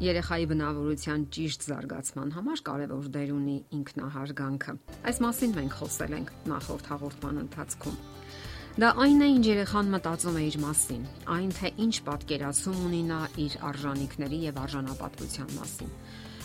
Երեխայի բնավորության ճիշտ զարգացման համար կարևոր դեր ունի ինքնահարգանքը։ Այս մասին մենք խոսել ենք նախորդ հաղորդման ընթացքում։ Դա այն է, ինչ երեխան մտածում է իր մասին, այն թե ինչ պատկերացում ունի նա իր արժանինքների եւ արժանապատվության մասին։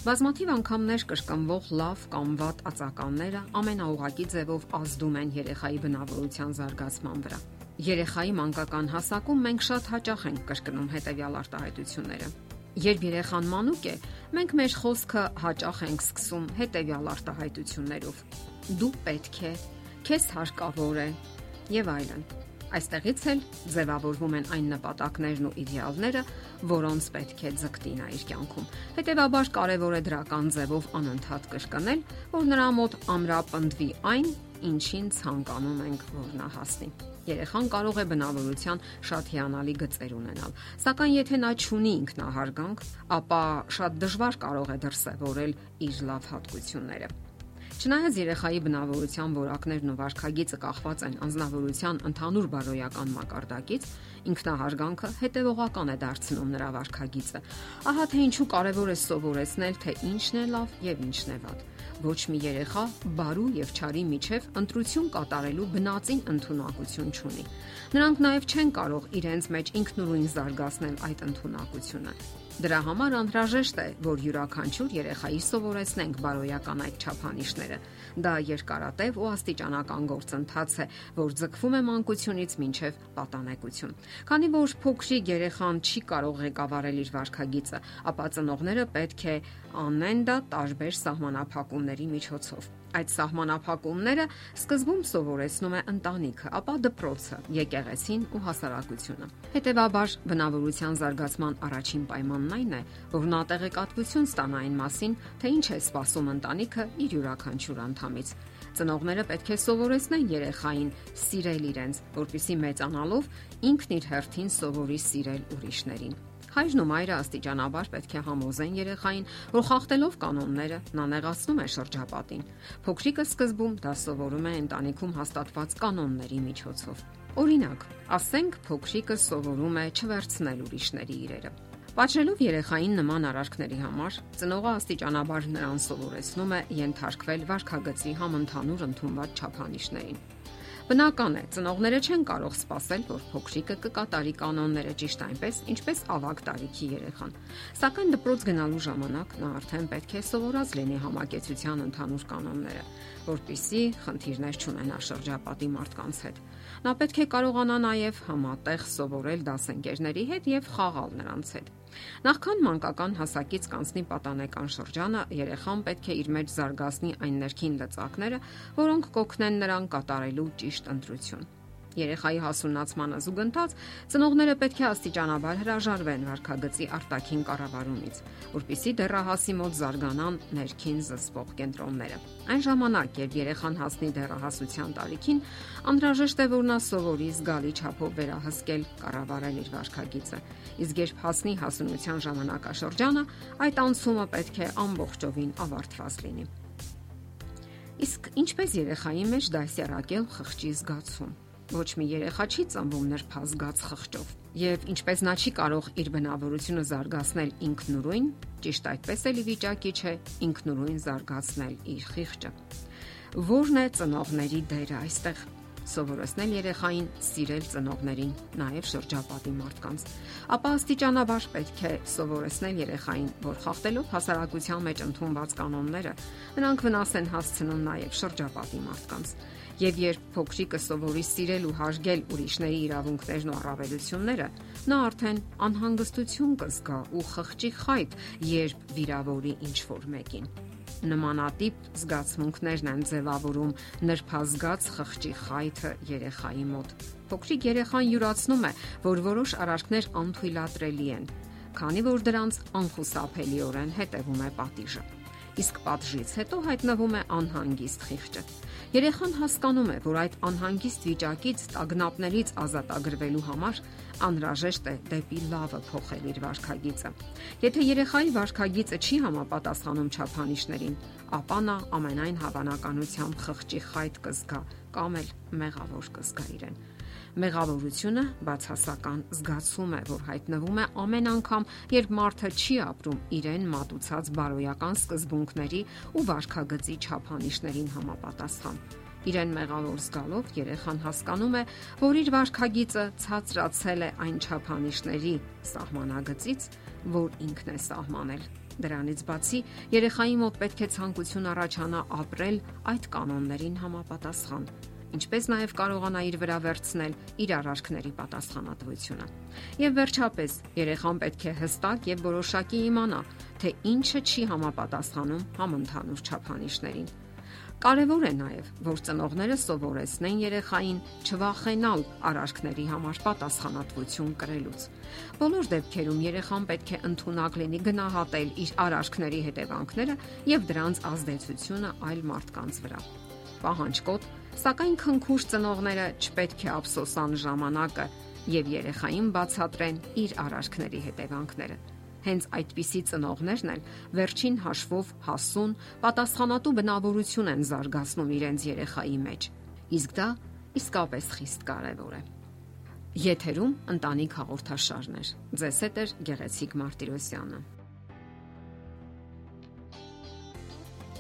Բազմաթիվ անգամներ կրկնվող լավ կամ վատ ածականները ամենաուղակի ձևով ազդում են երեխայի բնավորության զարգացման վրա։ Երեխայի մանկական հասակում մենք շատ հաճախ ենք կրկնում հետեւյալ արտահայտությունները Երբ երեխան մանուկ է, մենք մեր խոսքը հաճախ ենք սկսում հետեւյալ արտահայտություններով. Դու պետք է, քեզ հարկավոր է եւ այլն։ Այստեղից էլ ձևավորվում են այն նպատակներն ու իդեալները, որոնց պետք է ձգտի նա իր կյանքում։ Հետևաբար կարևոր է դրական ձևով անընդհատ կրկնել, որ նրա մոտ ամրապնդվի այն, ինչին ցանկանում ենք, որ նա հասնի։ Երեխան կարող է բնավորության շատ հիանալի գծեր ունենալ, սակայն եթե նա ճունի ինքնահարգանք, ապա շատ դժվար կարող է դրսևորել իր լավ հատկությունները։ Չնայած երեխայի բնավորության որակներն ու վարքագիծը կախված են անznավորության ընդհանուր բարոյական մակարդակից, ինքնահարգանքը հետևողական է դարձնում նրա վարքագիծը։ Ահա թե ինչու կարևոր է սովորեցնել, թե ինչն է լավ եւ ինչն է վատ ոչ մի երեխա բարու եւ չարի միջև ընտրություն կատարելու բնածին ընտունակություն չունի։ Նրանք նաեւ չեն կարող իրենց մեջ ինքնուրույն զարգացնել այդ ընտունակությունը։ Դրա համար անհրաժեշտ է, որ յուրաքանչյուր երեխայի սովորեցնենք բարոյական այդ չափանիշները։ Դա երկարատև ու աստիճանական գործընթաց է, որ ձգվում է մանկությունից մինչև պատանեկություն։ Քանի որ փոքրիկ երեխան չի կարող ղեկավարել իր վարքագիծը, ապա ծնողները պետք է անեն դա տարբեր սահմանափակումների միջոցով։ Այդ սահմանափակումները սկզբում սովորեցնում է ընտանիքը, ապա դպրոցը, եկեղեցին ու հասարակությունը։ Հետևաբար բնավորության զարգացման առաջին պայմանն այն է, որ նա տեղեկատվություն ստանա այն մասին, թե ինչ է սպասում ընտանիքը իր յուրաքանչյուր անդամից։ Ծնողները պետք է սովորեցնեն երեխային սիրել իրենց, որpիսի մեծանալով ինքն իր հերթին սովորի սիրել ուրիշներին։ Հայրն ու մայրը աստիճանաբար պետք է համոզեն երեխային, որ խախտելով կանոնները նա նեղացնում է շրջապատին։ Փոքրիկը սկզբում դա սովորում է ընտանիքում հաստատված կանոնների միջոցով։ Օրինակ, ասենք փոքրիկը սովորում է չվերցնել ուրիշների իրերը։ Պատժելով երեխային նման արարքների համար, ծնողը աստիճանաբար նրան սովորեցնում է ենթարկվել վարքագծի համընդհանուր ընդունված չափանիշներին։ Բնական է, ծնողները չեն կարող սпасել, որ փոքրիկը կկատարի կանոնները ճիշտ այնպես, ինչպես ավագ տարիքի երեխան։ Սակայն դպրոց գնալու ժամանակ նա արդեն պետք է սովորած լինի համակեցության ընդհանուր կանոնները, որտիսի խնդիրներ չունենա շրջապատի մարդկանց հետ։ Նա պետք է կարողանա նաև համատեղ սովորել դասընկերների հետ եւ խաղալ նրանց հետ։ Նախքան մանկական հասակից կանցնի պատանեկան շրջանը, երեխան պետք է իր մեջ զարգացնի այն ներքին լծակները, որոնք կօգնեն նրան կատարելու ճիշտ ընտրություն։ Երեխայի հասունացմանը զուգընթաց ծնողները պետք է աստիճանաբար հրաժարվեն վարքագծի արտաքին կառավարումից, որpիսի դեռահասի մոտ զարգանան ներքին զսպող կենտրոնները։ Այն ժամանակ, երբ երեխան հասնի դեռահասության տարիքին, անհրաժեշտ է որ նա սովորի զգալի չափով վերահսկել կառավարել իր վարքագիծը։ Իսկ երբ հասնի հասունության ժամանակաշրջանը, այդ անցումը պետք է ամբողջովին ավարտված լինի։ Իսկ ինչպես երեխայի մեջ դասյարակել խղճի զգացում Ոչ մի երեխա չի ծնվում նրբազգաց խղճով։ Եվ ինչպես նա չի կարող իր բնավորությունը զարգացնել ինքնուրույն, ճիշտ այդպես էլ վիճակի չէ ինքնուրույն զարգացնել իր խիղճը։ Որն է ծնողների դերը այստեղ սովորեցնել երեխային սիրել ծնողներին, նաև շրջապատի մարդկանց։ Ապա աստիճանաբար պետք է սովորեցնել երեխային, որ խախտելով հասարակության մեջ ընդունված կանոնները, նրանք վնաս են հասցնում նաև շրջապատի մարդկանց։ Եվ երբ փոքրիկը սովորի սիրել ու հարգել ուրիշների իրավունքներն ու առավելությունները, նա արդեն անհանգստություն կզգա ու խղճի խայտ, երբ վիրավորի ինչ որ մեկին։ Նմանատիպ զգացմունքներն են ձևավորում. նրբազգաց խղճի խայթը երեխայի մոտ։ Փոքրիկ երեխան յուրացնում է, որ որոշ արարքներ անթույլատրելի են, քանի որ դրանց անխուսափելիորեն հետևում է պատիժը իսկ պատժից հետո հայտնվում է անհանգիստ խիղճը։ Երեխան հասկանում է, որ այդ անհանգիստ վիճակից տագնապներից ազատագրվելու համար անհրաժեշտ է դեպի լավը փոխել իր վարքագիծը։ Եթե երեխայի վարքագիծը չի համապատասխանում չափանիշներին, ապա նա ամենայն հավանականությամբ խղճի խայտ կզգա կամ էլ մեղավոր կզգա իրեն։ Մեղավորությունը բացասական զգացում է, որ հայտնվում է ամեն անգամ, երբ մարդը չի ապրում իրեն մատուցած բարոյական սկզբունքների ու վարքագծի չափանիշներին համապատասխան։ Իրեն մեղավոր զգալով երեխան հասկանում է, որ իր վարքագիծը ցածրացել է այն չափանիշների սահմանագծից, որ ինքն է սահմանել։ Դրանից բացի երեխայի մոտ պետք է ցանկություն առաջանա ապրել այդ կանոններին համապատասխան ինչպես նաև կարողանա իր վրա վերցնել իր արարքների պատասխանատվությունը։ Եվ վերջապես, երեխան պետք է հստակ եւ որոշակի իմանա, թե ինչը չի համապատասխանում համընդհանուր չափանիշներին։ Կարևոր է նաև, որ ծնողները սովորեցնեն երեխային չվախենալ արարքների համար պատասխանատվություն կրելուց։ Բոլոր դեպքերում երեխան պետք է ընդունակ լինի գնահատել իր արարքների հետևանքները եւ դրանց ազդեցությունը այլ մարդկանց վրա պահանջկոտ, սակայն քնքուշ ծնողները չպետք է ափսոսան ժամանակը եւ երեխային բացատրեն իր արարքների հետևանքները։ Հենց այդպիսի ծնողներն էլ վերջին հաշվով հասուն, պատասխանատու բնավորություն են զարգացնում իրենց երեխայի մեջ։ Իսկ դա իսկապես խիստ կարևոր է։ Եթերում ընտանիք հաղորդաշարն է։ Ձեզ հետ է Գեղեցիկ Մարտիրոսյանը։